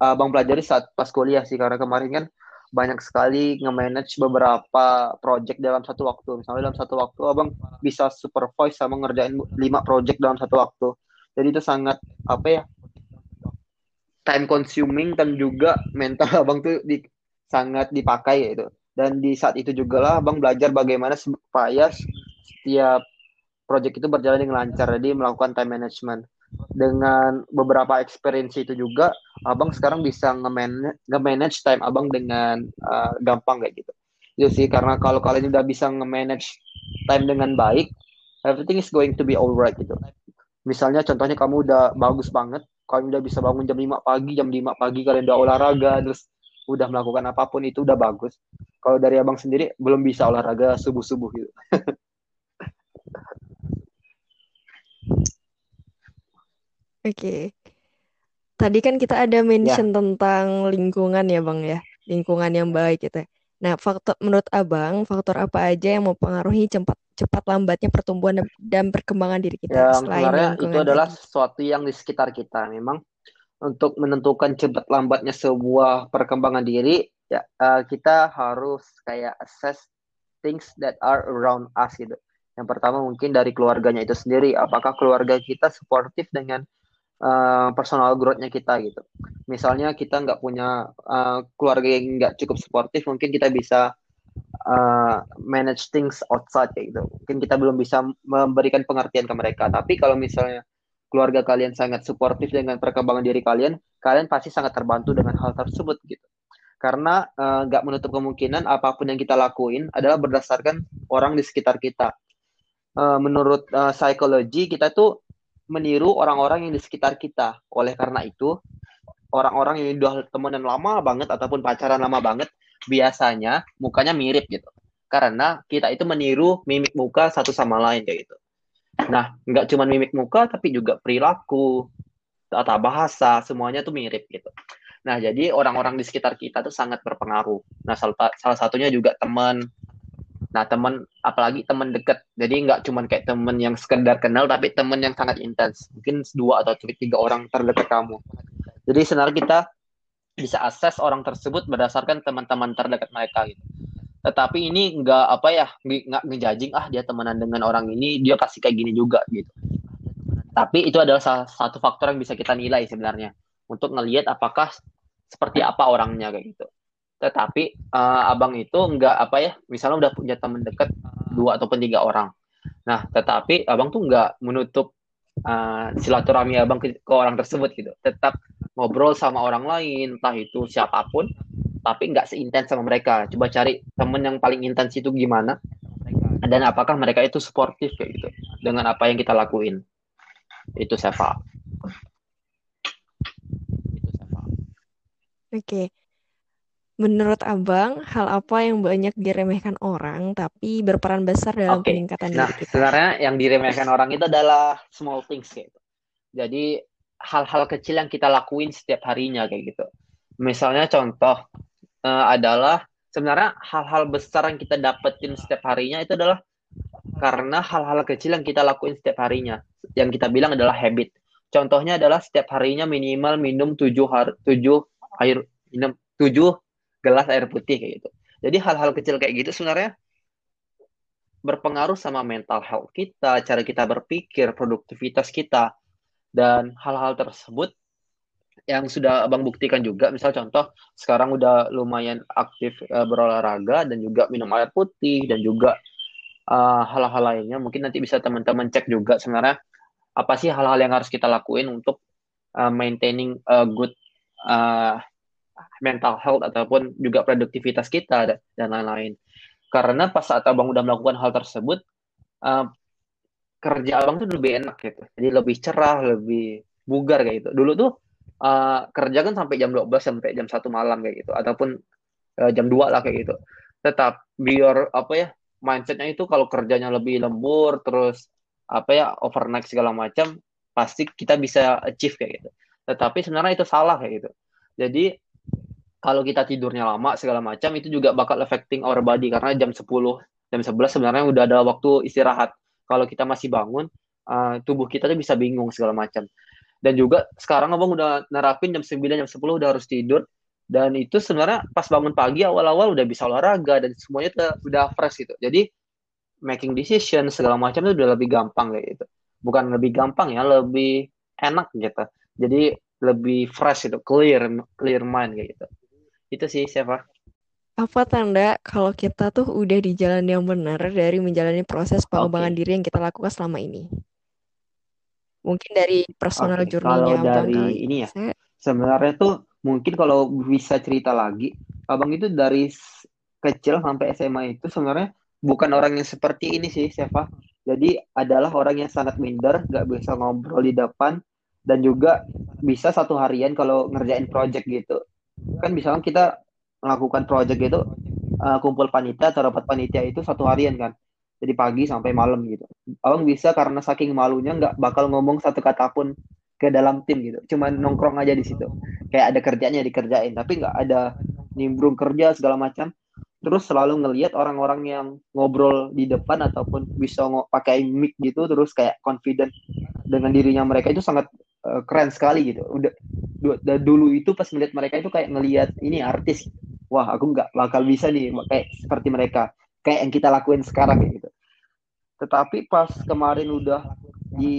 abang pelajari saat pas kuliah sih karena kemarin kan banyak sekali nge-manage beberapa project dalam satu waktu. Misalnya dalam satu waktu abang bisa supervise sama ngerjain lima project dalam satu waktu. Jadi itu sangat apa ya time consuming dan juga mental abang tuh di, sangat dipakai gitu. Dan di saat itu juga lah abang belajar bagaimana supaya setiap project itu berjalan dengan lancar. Jadi melakukan time management. Dengan beberapa experience itu juga abang sekarang bisa nge-manage time abang dengan uh, gampang kayak gitu. Itu sih karena kalau kalian udah bisa nge-manage time dengan baik everything is going to be alright gitu. Misalnya contohnya kamu udah bagus banget kalian udah bisa bangun jam 5 pagi jam 5 pagi kalian udah olahraga terus udah melakukan apa pun itu udah bagus kalau dari abang sendiri belum bisa olahraga subuh subuh gitu Oke. Tadi kan kita ada mention tentang lingkungan ya, Bang ya. Lingkungan yang baik gitu. ya. Nah, faktor menurut Abang, faktor apa aja yang mempengaruhi cepat cepat lambatnya pertumbuhan dan, dan perkembangan diri kita yang selain itu adalah tadi? sesuatu yang di sekitar kita memang untuk menentukan cepat lambatnya sebuah perkembangan diri ya eh, kita harus kayak assess things that are around us gitu yang pertama mungkin dari keluarganya itu sendiri apakah keluarga kita suportif dengan uh, personal growth-nya kita gitu. Misalnya kita nggak punya uh, keluarga yang nggak cukup suportif, mungkin kita bisa uh, manage things outside kayak gitu. Mungkin kita belum bisa memberikan pengertian ke mereka. Tapi kalau misalnya keluarga kalian sangat suportif dengan perkembangan diri kalian, kalian pasti sangat terbantu dengan hal tersebut gitu. Karena nggak uh, menutup kemungkinan apa pun yang kita lakuin adalah berdasarkan orang di sekitar kita. Uh, menurut uh, psikologi kita tuh meniru orang-orang yang di sekitar kita. Oleh karena itu, orang-orang yang udah temenan lama banget ataupun pacaran lama banget, biasanya mukanya mirip gitu. Karena kita itu meniru mimik muka satu sama lain kayak gitu. Nah, nggak cuma mimik muka, tapi juga perilaku, tata bahasa, semuanya tuh mirip gitu. Nah, jadi orang-orang di sekitar kita tuh sangat berpengaruh. Nah, salah, salah satunya juga teman, Nah, teman apalagi teman dekat. Jadi nggak cuma kayak teman yang sekedar kenal, tapi teman yang sangat intens. Mungkin dua atau tiga orang terdekat kamu. Jadi sebenarnya kita bisa akses orang tersebut berdasarkan teman-teman terdekat mereka gitu. Tetapi ini nggak apa ya, nggak ngejajing ah dia temenan dengan orang ini, dia kasih kayak gini juga gitu. Tapi itu adalah salah satu faktor yang bisa kita nilai sebenarnya untuk ngelihat apakah seperti apa orangnya kayak gitu tetapi uh, abang itu nggak apa ya misalnya udah punya teman dekat dua ataupun tiga orang nah tetapi abang tuh nggak menutup uh, silaturahmi abang ke, ke orang tersebut gitu tetap ngobrol sama orang lain entah itu siapa pun tapi nggak seintens sama mereka coba cari temen yang paling intens itu gimana dan apakah mereka itu sportif kayak gitu dengan apa yang kita lakuin itu Seva Oke. Okay. Menurut Abang, hal apa yang banyak diremehkan orang tapi berperan besar dalam okay. peningkatan nah, diri kita? Sebenarnya yang diremehkan orang itu adalah small things gitu. Jadi hal-hal kecil yang kita lakuin setiap harinya kayak gitu. Misalnya contoh uh, adalah sebenarnya hal-hal besar yang kita dapetin setiap harinya itu adalah karena hal-hal kecil yang kita lakuin setiap harinya. Yang kita bilang adalah habit. Contohnya adalah setiap harinya minimal minum 7 hari 7 air minum 7 gelas air putih kayak gitu. Jadi hal-hal kecil kayak gitu sebenarnya berpengaruh sama mental health kita, cara kita berpikir, produktivitas kita, dan hal-hal tersebut yang sudah abang buktikan juga, misal contoh sekarang udah lumayan aktif uh, berolahraga dan juga minum air putih dan juga uh, hal-hal lainnya, mungkin nanti bisa teman-teman cek juga sebenarnya apa sih hal-hal yang harus kita lakuin untuk uh, maintaining a good uh, mental health ataupun juga produktivitas kita dan lain-lain. Karena pas saat abang udah melakukan hal tersebut, uh, kerja abang tuh lebih enak gitu. Jadi lebih cerah, lebih bugar kayak gitu. Dulu tuh uh, kerja kan sampai jam 12 sampai jam satu malam kayak gitu ataupun uh, jam 2 lah kayak gitu. Tetap biar apa ya mindsetnya itu kalau kerjanya lebih lembur terus apa ya overnight segala macam pasti kita bisa achieve kayak gitu. Tetapi sebenarnya itu salah kayak gitu. Jadi kalau kita tidurnya lama segala macam itu juga bakal affecting our body karena jam 10 jam 11 sebenarnya udah ada waktu istirahat kalau kita masih bangun uh, tubuh kita tuh bisa bingung segala macam. Dan juga sekarang abang udah nerapin jam 9 jam 10 udah harus tidur. Dan itu sebenarnya pas bangun pagi awal-awal udah bisa olahraga dan semuanya tuh udah fresh gitu. Jadi making decision segala macam itu udah lebih gampang kayak gitu. Bukan lebih gampang ya lebih enak gitu. Jadi lebih fresh itu clear clear mind kayak gitu. Itu sih siapa apa tanda kalau kita tuh udah di jalan yang benar dari menjalani proses pengembangan okay. diri yang kita lakukan selama ini mungkin dari personal okay. journey-nya kalau dari ini ya Saya... sebenarnya tuh mungkin kalau bisa cerita lagi abang itu dari kecil sampai SMA itu sebenarnya bukan orang yang seperti ini sih, Seva. Jadi adalah orang yang sangat minder, nggak bisa ngobrol di depan, dan juga bisa satu harian kalau ngerjain project gitu. Kan misalnya kita melakukan project gitu, uh, kumpul panitia atau rapat panitia itu satu harian kan. Jadi pagi sampai malam gitu. Abang bisa karena saking malunya nggak bakal ngomong satu kata pun ke dalam tim gitu. Cuman nongkrong aja di situ. Kayak ada kerjanya dikerjain, tapi nggak ada nimbrung kerja segala macam terus selalu ngelihat orang-orang yang ngobrol di depan ataupun bisa pakai mic gitu terus kayak confident dengan dirinya mereka itu sangat uh, keren sekali gitu udah dulu itu pas melihat mereka itu kayak ngelihat ini artis wah aku nggak bakal bisa nih kayak seperti mereka kayak yang kita lakuin sekarang gitu. Tetapi pas kemarin udah di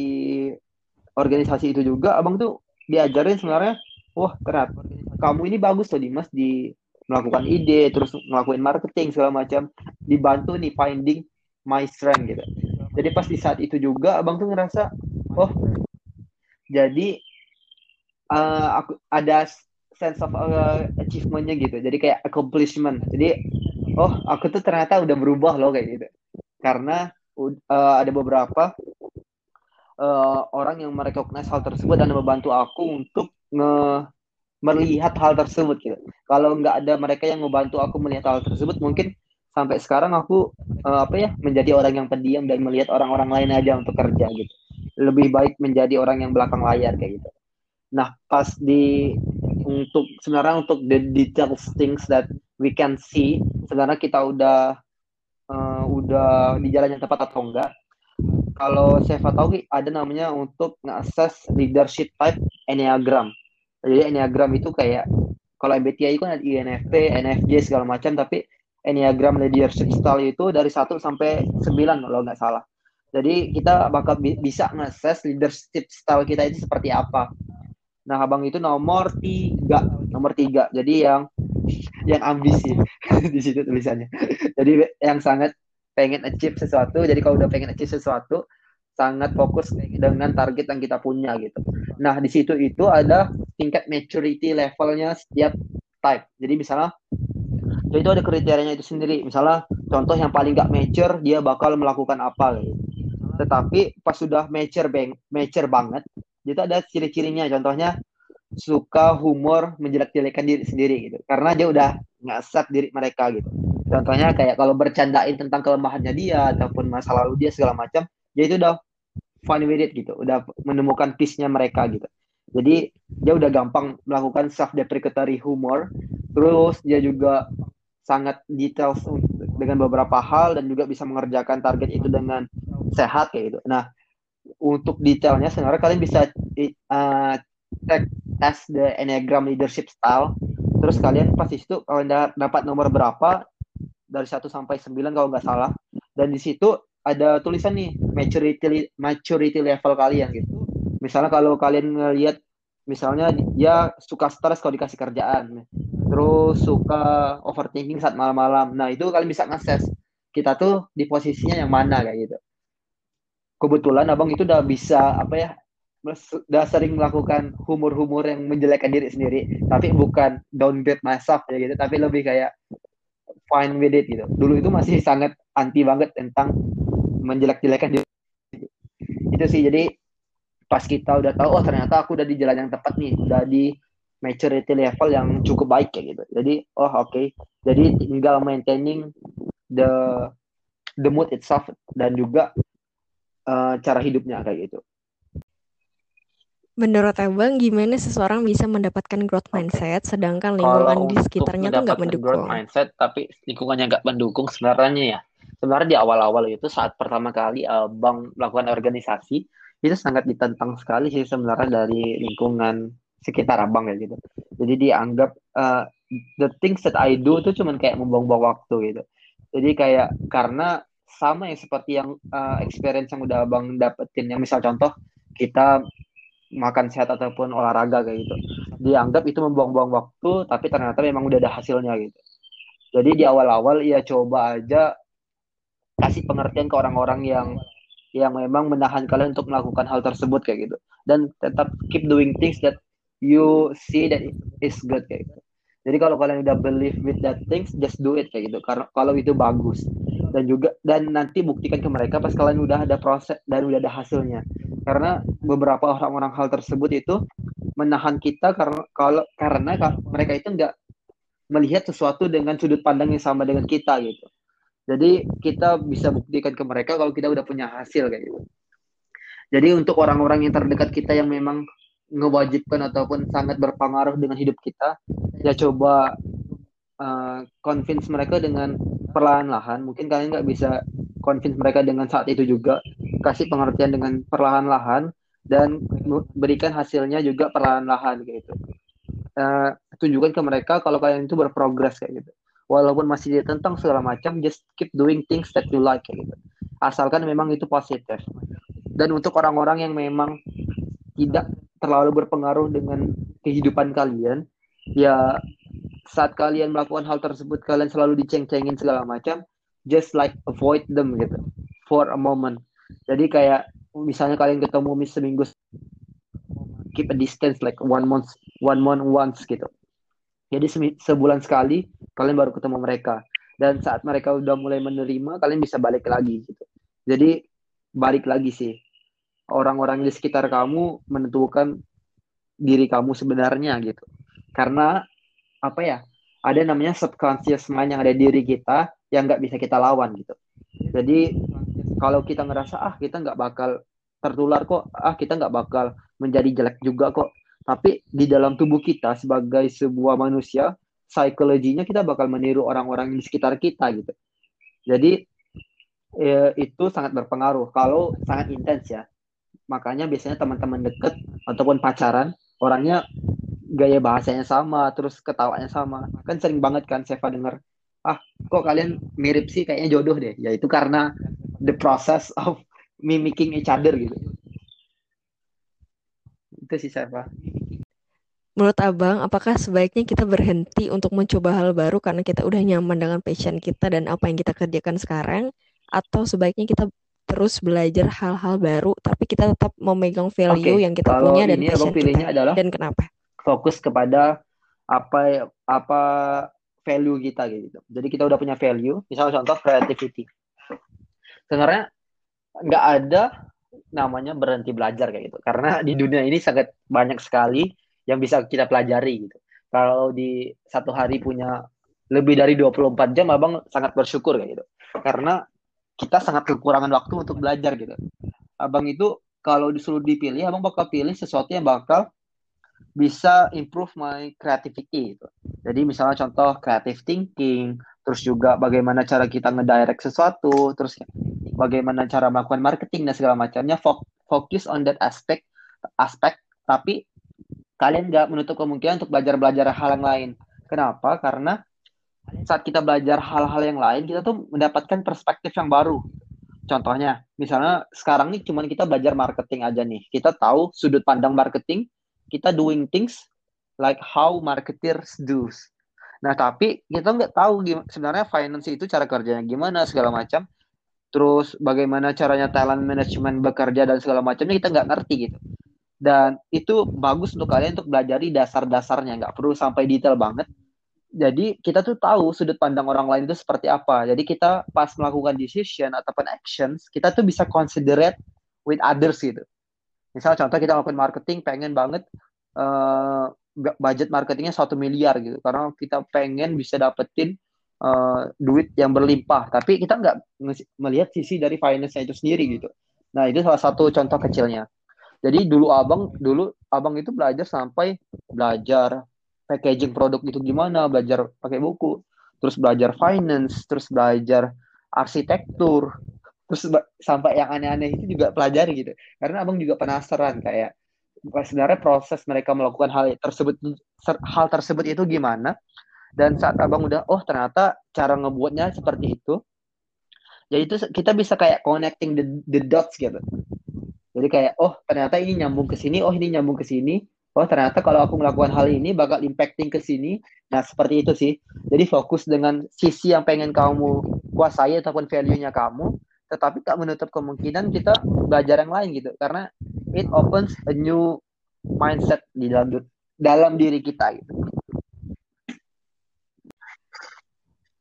organisasi itu juga abang tuh diajarin sebenarnya wah ternyata kamu ini bagus tuh Dimas di melakukan ide terus ngelakuin marketing segala macam dibantu nih finding my strength gitu. Jadi pas di saat itu juga abang tuh ngerasa oh jadi uh, aku ada sense of uh, achievementnya gitu jadi kayak accomplishment jadi oh aku tuh ternyata udah berubah loh kayak gitu karena uh, ada beberapa uh, orang yang merecognize hal tersebut dan membantu aku untuk nge melihat hal tersebut gitu. Kalau nggak ada mereka yang membantu aku melihat hal tersebut, mungkin sampai sekarang aku uh, apa ya menjadi orang yang pendiam dan melihat orang-orang lain aja untuk kerja gitu. Lebih baik menjadi orang yang belakang layar kayak gitu. Nah, pas di untuk sebenarnya untuk the details things that we can see, sebenarnya kita udah uh, udah di jalan yang tepat atau enggak. Kalau saya tahu ada namanya untuk nge-assess leadership type enneagram jadi enneagram itu kayak kalau MBTI itu kan ada INFP, NFJ segala macam tapi enneagram leadership style itu dari 1 sampai 9 kalau nggak salah. Jadi kita bakal bi bisa nge leadership style kita itu seperti apa. Nah, abang itu nomor tiga, nomor tiga. Jadi yang yang ambisi di situ tulisannya. Jadi yang sangat pengen achieve sesuatu. Jadi kalau udah pengen achieve sesuatu, sangat fokus dengan target yang kita punya gitu. Nah, di situ itu ada tingkat maturity levelnya setiap type. Jadi misalnya jadi itu ada kriterianya itu sendiri. Misalnya contoh yang paling gak mature dia bakal melakukan apa gitu. Tetapi pas sudah mature bang, mature banget, itu ada ciri-cirinya. Contohnya suka humor menjelek-jelekan diri sendiri gitu. Karena dia udah nggak set diri mereka gitu. Contohnya kayak kalau bercandain tentang kelemahannya dia ataupun masa lalu dia segala macam, dia itu udah fun with it gitu udah menemukan piece-nya mereka gitu jadi dia udah gampang melakukan self deprecatory humor terus dia juga sangat detail dengan beberapa hal dan juga bisa mengerjakan target itu dengan sehat kayak gitu nah untuk detailnya sebenarnya kalian bisa uh, cek tes the enneagram leadership style terus kalian pasti itu kalian dapat nomor berapa dari 1 sampai 9 kalau nggak salah dan di situ ada tulisan nih maturity maturity level kalian gitu. Misalnya kalau kalian ngelihat misalnya dia suka stres kalau dikasih kerjaan, terus suka overthinking saat malam-malam. Nah, itu kalian bisa ngeses kita tuh di posisinya yang mana kayak gitu. Kebetulan Abang itu udah bisa apa ya? udah sering melakukan humor-humor yang menjelekkan diri sendiri, tapi bukan downgrade myself ya gitu, tapi lebih kayak fine with it gitu. Dulu itu masih sangat anti banget tentang menjelek-jelekan itu sih jadi pas kita udah tahu oh ternyata aku udah di jalan yang tepat nih udah di maturity level yang cukup baik kayak gitu jadi oh oke okay. jadi tinggal maintaining the the mood itself dan juga uh, cara hidupnya kayak gitu. Menurut Abang, gimana seseorang bisa mendapatkan growth mindset, sedangkan lingkungan Kalau di sekitarnya tuh nggak mendukung? growth mindset, tapi lingkungannya nggak mendukung sebenarnya ya. Sebenarnya di awal-awal itu saat pertama kali abang melakukan organisasi itu sangat ditentang sekali sih sebenarnya dari lingkungan sekitar abang ya gitu. Jadi dianggap uh, the things that I do itu cuman kayak membuang-buang waktu gitu. Jadi kayak karena sama ya seperti yang uh, experience yang udah abang dapetin yang misal contoh kita makan sehat ataupun olahraga kayak gitu. Dianggap itu membuang-buang waktu tapi ternyata memang udah ada hasilnya gitu. Jadi di awal-awal ya coba aja kasih pengertian ke orang-orang yang yang memang menahan kalian untuk melakukan hal tersebut kayak gitu. Dan tetap keep doing things that you see that is good kayak gitu. Jadi kalau kalian udah believe with that things just do it kayak gitu. Karena kalau itu bagus dan juga dan nanti buktikan ke mereka pas kalian udah ada proses dan udah ada hasilnya. Karena beberapa orang-orang hal tersebut itu menahan kita karena kalau karena mereka itu enggak melihat sesuatu dengan sudut pandang yang sama dengan kita gitu. Jadi kita bisa buktikan ke mereka kalau kita udah punya hasil kayak gitu. Jadi untuk orang-orang yang terdekat kita yang memang ngewajibkan ataupun sangat berpengaruh dengan hidup kita ya coba uh, convince mereka dengan perlahan-lahan. Mungkin kalian nggak bisa convince mereka dengan saat itu juga. Kasih pengertian dengan perlahan-lahan dan berikan hasilnya juga perlahan-lahan gitu. Uh, tunjukkan ke mereka kalau kalian itu berprogres kayak gitu. Walaupun masih ditentang segala macam just keep doing things that you like kayak gitu. Asalkan memang itu positif. Dan untuk orang-orang yang memang tidak terlalu berpengaruh dengan kehidupan kalian ya saat kalian melakukan hal tersebut kalian selalu diceng-cengin segala macam just like avoid them gitu for a moment. Jadi kayak misalnya kalian ketemu mis seminggu keep a distance like one month one month once gitu. Jadi sebulan sekali kalian baru ketemu mereka. Dan saat mereka udah mulai menerima kalian bisa balik lagi gitu. Jadi balik lagi sih. Orang-orang di sekitar kamu menentukan diri kamu sebenarnya gitu. Karena apa ya ada namanya subconscious mind yang ada di diri kita yang nggak bisa kita lawan gitu. Jadi kalau kita ngerasa ah kita nggak bakal tertular kok ah kita nggak bakal menjadi jelek juga kok tapi di dalam tubuh kita sebagai sebuah manusia psikologinya kita bakal meniru orang-orang di sekitar kita gitu. Jadi eh, itu sangat berpengaruh. Kalau sangat intens ya. Makanya biasanya teman-teman deket ataupun pacaran orangnya gaya bahasanya sama, terus ketawanya sama. Kan sering banget kan Seva denger, ah kok kalian mirip sih kayaknya jodoh deh. Ya itu karena the process of mimicking each other gitu. Itu sih Seva. Menurut Abang, apakah sebaiknya kita berhenti untuk mencoba hal baru karena kita udah nyaman dengan passion kita dan apa yang kita kerjakan sekarang? Atau sebaiknya kita terus belajar hal-hal baru tapi kita tetap memegang value okay. yang kita Kalau punya dan passion kita adalah dan kenapa? Fokus kepada apa apa value kita gitu. Jadi kita udah punya value, misalnya contoh creativity. Sebenarnya nggak ada namanya berhenti belajar kayak gitu. Karena di dunia ini sangat banyak sekali yang bisa kita pelajari gitu. Kalau di satu hari punya lebih dari 24 jam abang sangat bersyukur kayak gitu. Karena kita sangat kekurangan waktu untuk belajar gitu. Abang itu kalau disuruh dipilih, abang bakal pilih sesuatu yang bakal bisa improve my creativity gitu. Jadi misalnya contoh creative thinking, terus juga bagaimana cara kita ngedirect sesuatu, terus bagaimana cara melakukan marketing dan segala macamnya fokus on that aspect aspek tapi kalian nggak menutup kemungkinan untuk belajar-belajar hal yang lain. Kenapa? Karena saat kita belajar hal-hal yang lain, kita tuh mendapatkan perspektif yang baru. Contohnya, misalnya sekarang nih cuman kita belajar marketing aja nih. Kita tahu sudut pandang marketing, kita doing things like how marketers do. Nah, tapi kita nggak tahu sebenarnya finance itu cara kerjanya gimana segala macam. Terus bagaimana caranya talent management bekerja dan segala macamnya kita nggak ngerti gitu. Dan itu bagus untuk kalian untuk belajar di dasar-dasarnya, nggak perlu sampai detail banget. Jadi kita tuh tahu sudut pandang orang lain itu seperti apa. Jadi kita pas melakukan decision ataupun actions, kita tuh bisa considerate with others gitu misal contoh kita melakukan marketing pengen banget uh, budget marketingnya satu miliar gitu. Karena kita pengen bisa dapetin uh, duit yang berlimpah. Tapi kita nggak melihat sisi dari finance itu sendiri gitu. Nah itu salah satu contoh kecilnya. Jadi dulu abang dulu abang itu belajar sampai belajar packaging produk itu gimana belajar pakai buku terus belajar finance terus belajar arsitektur terus sampai yang aneh-aneh itu juga pelajari gitu. Karena abang juga penasaran kayak sebenarnya proses mereka melakukan hal tersebut hal tersebut itu gimana. Dan saat abang udah oh ternyata cara ngebuatnya seperti itu ya itu kita bisa kayak connecting the, the dots gitu. Jadi kayak oh ternyata ini nyambung ke sini oh ini nyambung ke sini oh ternyata kalau aku melakukan hal ini bakal impacting ke sini. Nah seperti itu sih. Jadi fokus dengan sisi yang pengen kamu kuasai ataupun value-nya kamu tetapi tak menutup kemungkinan kita belajar yang lain gitu karena it opens a new mindset di dalam dalam diri kita gitu.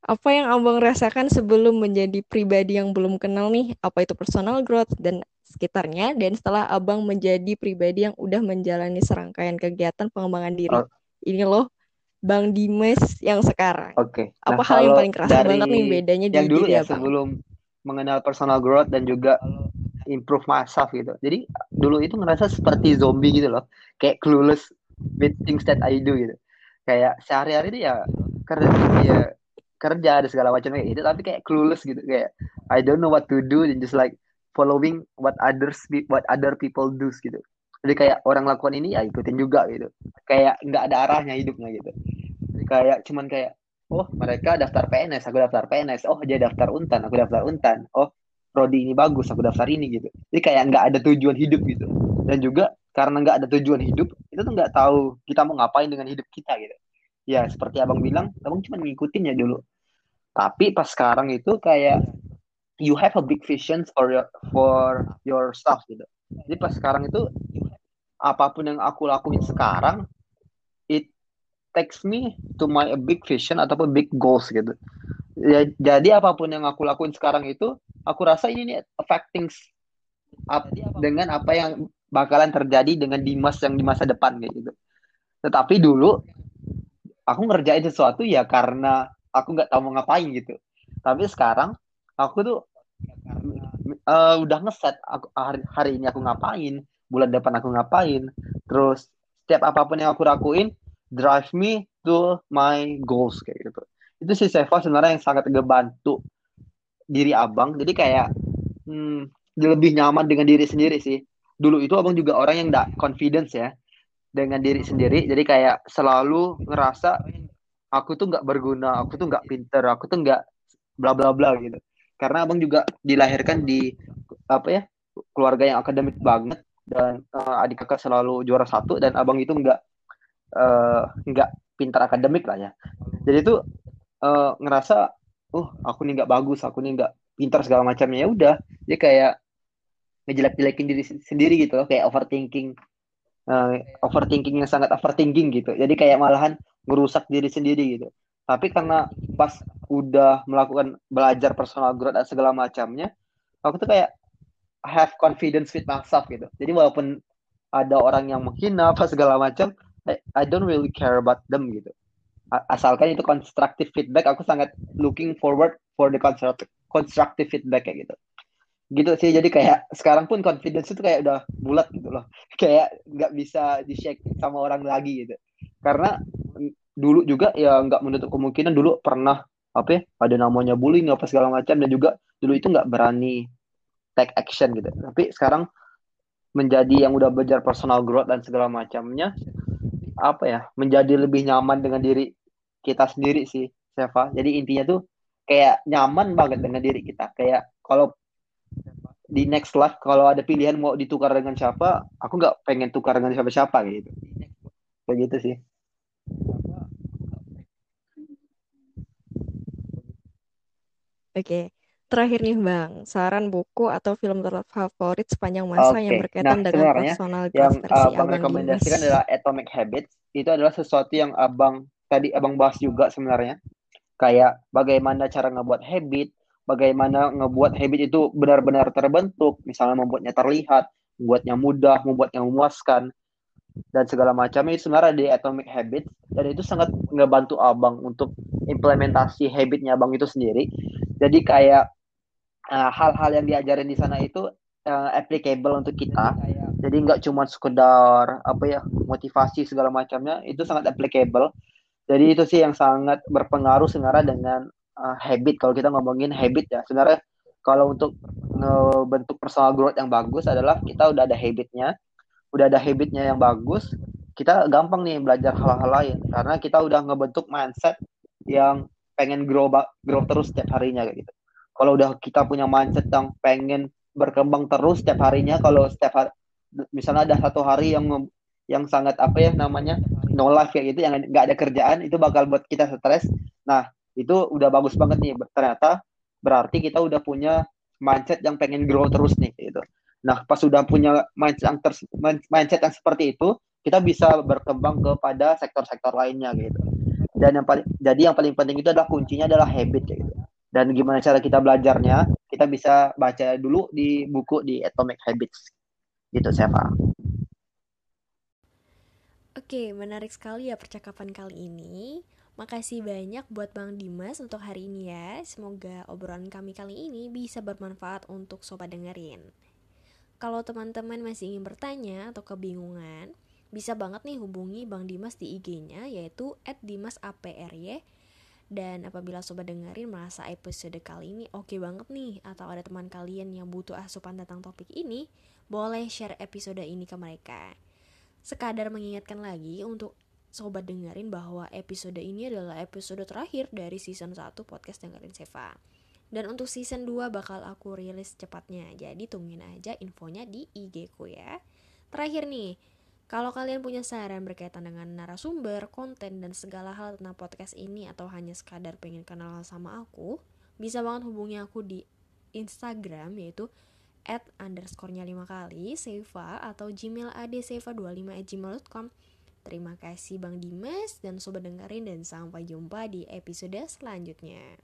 Apa yang abang rasakan sebelum menjadi pribadi yang belum kenal nih, apa itu personal growth dan sekitarnya, dan setelah abang menjadi pribadi yang udah menjalani serangkaian kegiatan pengembangan diri. Oh. Ini loh, Bang Dimas yang sekarang. Oke. Apa Nah, hal yang paling kerasa banget nih bedanya di yang dulu diri ya abang? sebelum mengenal personal growth dan juga improve myself gitu. Jadi dulu itu ngerasa seperti zombie gitu loh, kayak clueless with things that I do gitu. Kayak sehari-hari itu ya kerja ya kerja ada segala macam kayak gitu, tapi kayak clueless gitu, kayak I don't know what to do and just like following what others what other people do gitu. Jadi kayak orang lakukan ini ya ikutin juga gitu. Kayak nggak ada arahnya hidupnya gitu. Kayak cuman kayak oh mereka daftar PNS, aku daftar PNS. Oh dia daftar Untan, aku daftar Untan. Oh prodi ini bagus, aku daftar ini gitu. Jadi kayak nggak ada tujuan hidup gitu. Dan juga karena nggak ada tujuan hidup, itu tuh nggak tahu kita mau ngapain dengan hidup kita gitu. Ya seperti abang bilang, abang cuma ngikutin ya dulu. Tapi pas sekarang itu kayak you have a big vision for your for yourself gitu. Jadi pas sekarang itu apa pun yang aku lakuin sekarang, takes me to my big vision ataupun big goals gitu. Ya, jadi apa pun yang aku lakuin sekarang itu, aku rasa ini nih affecting up dengan apa yang bakalan terjadi dengan Dimas yang di masa depan gitu. Tetapi dulu aku ngerjain sesuatu ya karena aku nggak tahu mau ngapain gitu. Tapi sekarang aku tuh uh, udah ngeset aku, hari, hari ini aku ngapain, bulan depan aku ngapain, terus setiap apa pun yang aku lakuin drive me to my goals kayak gitu. Itu sih Seva sebenarnya yang sangat ngebantu diri abang. Jadi kayak hmm, lebih nyaman dengan diri sendiri sih. Dulu itu abang juga orang yang gak confidence ya dengan diri sendiri. Jadi kayak selalu ngerasa aku tuh nggak berguna, aku tuh nggak pinter, aku tuh nggak bla bla bla gitu. Karena abang juga dilahirkan di apa ya keluarga yang akademik banget dan uh, adik kakak selalu juara satu dan abang itu nggak nggak uh, pintar akademik lah ya. Jadi itu uh, ngerasa, oh aku nih nggak bagus, aku nih nggak pintar segala macamnya ya udah. Dia kayak ngejelek-jelekin diri sendiri gitu loh, kayak overthinking, uh, overthinking yang sangat overthinking gitu. Jadi kayak malahan ngerusak diri sendiri gitu. Tapi karena pas udah melakukan belajar personal growth dan segala macamnya, aku tuh kayak have confidence with myself gitu. Jadi walaupun ada orang yang menghina apa segala macam, I don't really care about them gitu. Asalkan itu constructive feedback, aku sangat looking forward for the constructive, constructive feedback kayak gitu. Gitu sih, jadi kayak sekarang pun confidence itu kayak udah bulat gitu loh. Kayak nggak bisa di-shake sama orang lagi gitu. Karena dulu juga ya nggak menutup kemungkinan dulu pernah apa ya, ada namanya bullying apa segala macam dan juga dulu itu nggak berani take action gitu. Tapi sekarang menjadi yang udah belajar personal growth dan segala macamnya apa ya menjadi lebih nyaman dengan diri kita sendiri sih Seva. Jadi intinya tuh kayak nyaman banget dengan diri kita. Kayak kalau di next life kalau ada pilihan mau ditukar dengan siapa aku nggak pengen tukar dengan siapa-siapa gitu. Kayak gitu sih. Oke, terakhir nih Bang, saran buku atau film terfavorit sepanjang masa Oke, yang berkaitan nah dengan sebenarnya personal yang growth versi abang Abang rekomendasikan adalah Atomic Habits. Itu adalah sesuatu yang abang tadi abang bahas juga sebenarnya. Kayak bagaimana cara ngebuat habit bagaimana ngebuat habit itu benar-benar terbentuk. Misalnya membuatnya terlihat membuatnya mudah membuatnya memuaskan dan segala macamnya itu sebenarnya di Atomic Habits dan itu sangat ngebantu abang untuk implementasi habitnya abang itu sendiri. Jadi kayak uh, hal-hal yang diajarin di sana itu uh, applicable untuk kita. Jadi nggak cuma sekedar apa ya motivasi segala macamnya itu sangat applicable. Jadi itu sih yang sangat berpengaruh sebenarnya dengan uh, habit. Kalau kita ngomongin habit ya sebenarnya kalau untuk ngebentuk personal growth yang bagus adalah kita udah ada habitnya. Udah ada habitnya yang bagus kita gampang nih belajar hal-hal lain. Karena kita udah ngebentuk mindset yang pengen grow grow terus setiap harinya kayak gitu kalau udah kita punya mindset yang pengen berkembang terus setiap harinya kalau setiap hari misalnya ada satu hari yang yang sangat apa ya namanya no life kayak gitu yang nggak ada kerjaan itu bakal buat kita stres. Nah itu udah bagus banget nih. Ternyata berarti kita udah punya mindset yang pengen grow terus nih gitu. Nah pas sudah punya mindset yang ter, mindset yang seperti itu kita bisa berkembang kepada sektor-sektor lainnya gitu. Dan yang paling jadi yang paling penting itu adalah kuncinya adalah habit kayak gitu dan gimana cara kita belajarnya kita bisa baca dulu di buku di Atomic Habits gitu Seva Oke, menarik sekali ya percakapan kali ini. Makasih banyak buat Bang Dimas untuk hari ini ya. Semoga obrolan kami kali ini bisa bermanfaat untuk sobat dengerin. Kalau teman-teman masih ingin bertanya atau kebingungan, bisa banget nih hubungi Bang Dimas di IG-nya yaitu @dimasapry. Dan apabila sobat dengerin merasa episode kali ini oke okay banget nih atau ada teman kalian yang butuh asupan tentang topik ini, boleh share episode ini ke mereka. Sekadar mengingatkan lagi untuk sobat dengerin bahwa episode ini adalah episode terakhir dari season 1 podcast dengerin Seva. Dan untuk season 2 bakal aku rilis cepatnya. Jadi tungguin aja infonya di IG ku ya. Terakhir nih, kalau kalian punya saran berkaitan dengan narasumber, konten, dan segala hal tentang podcast ini atau hanya sekadar pengen kenal sama aku, bisa banget hubungi aku di Instagram yaitu at underscore-nya 5 kali, Seva, atau gmail adseva25 at gmail.com. Terima kasih Bang Dimas dan Sobat Dengerin dan sampai jumpa di episode selanjutnya.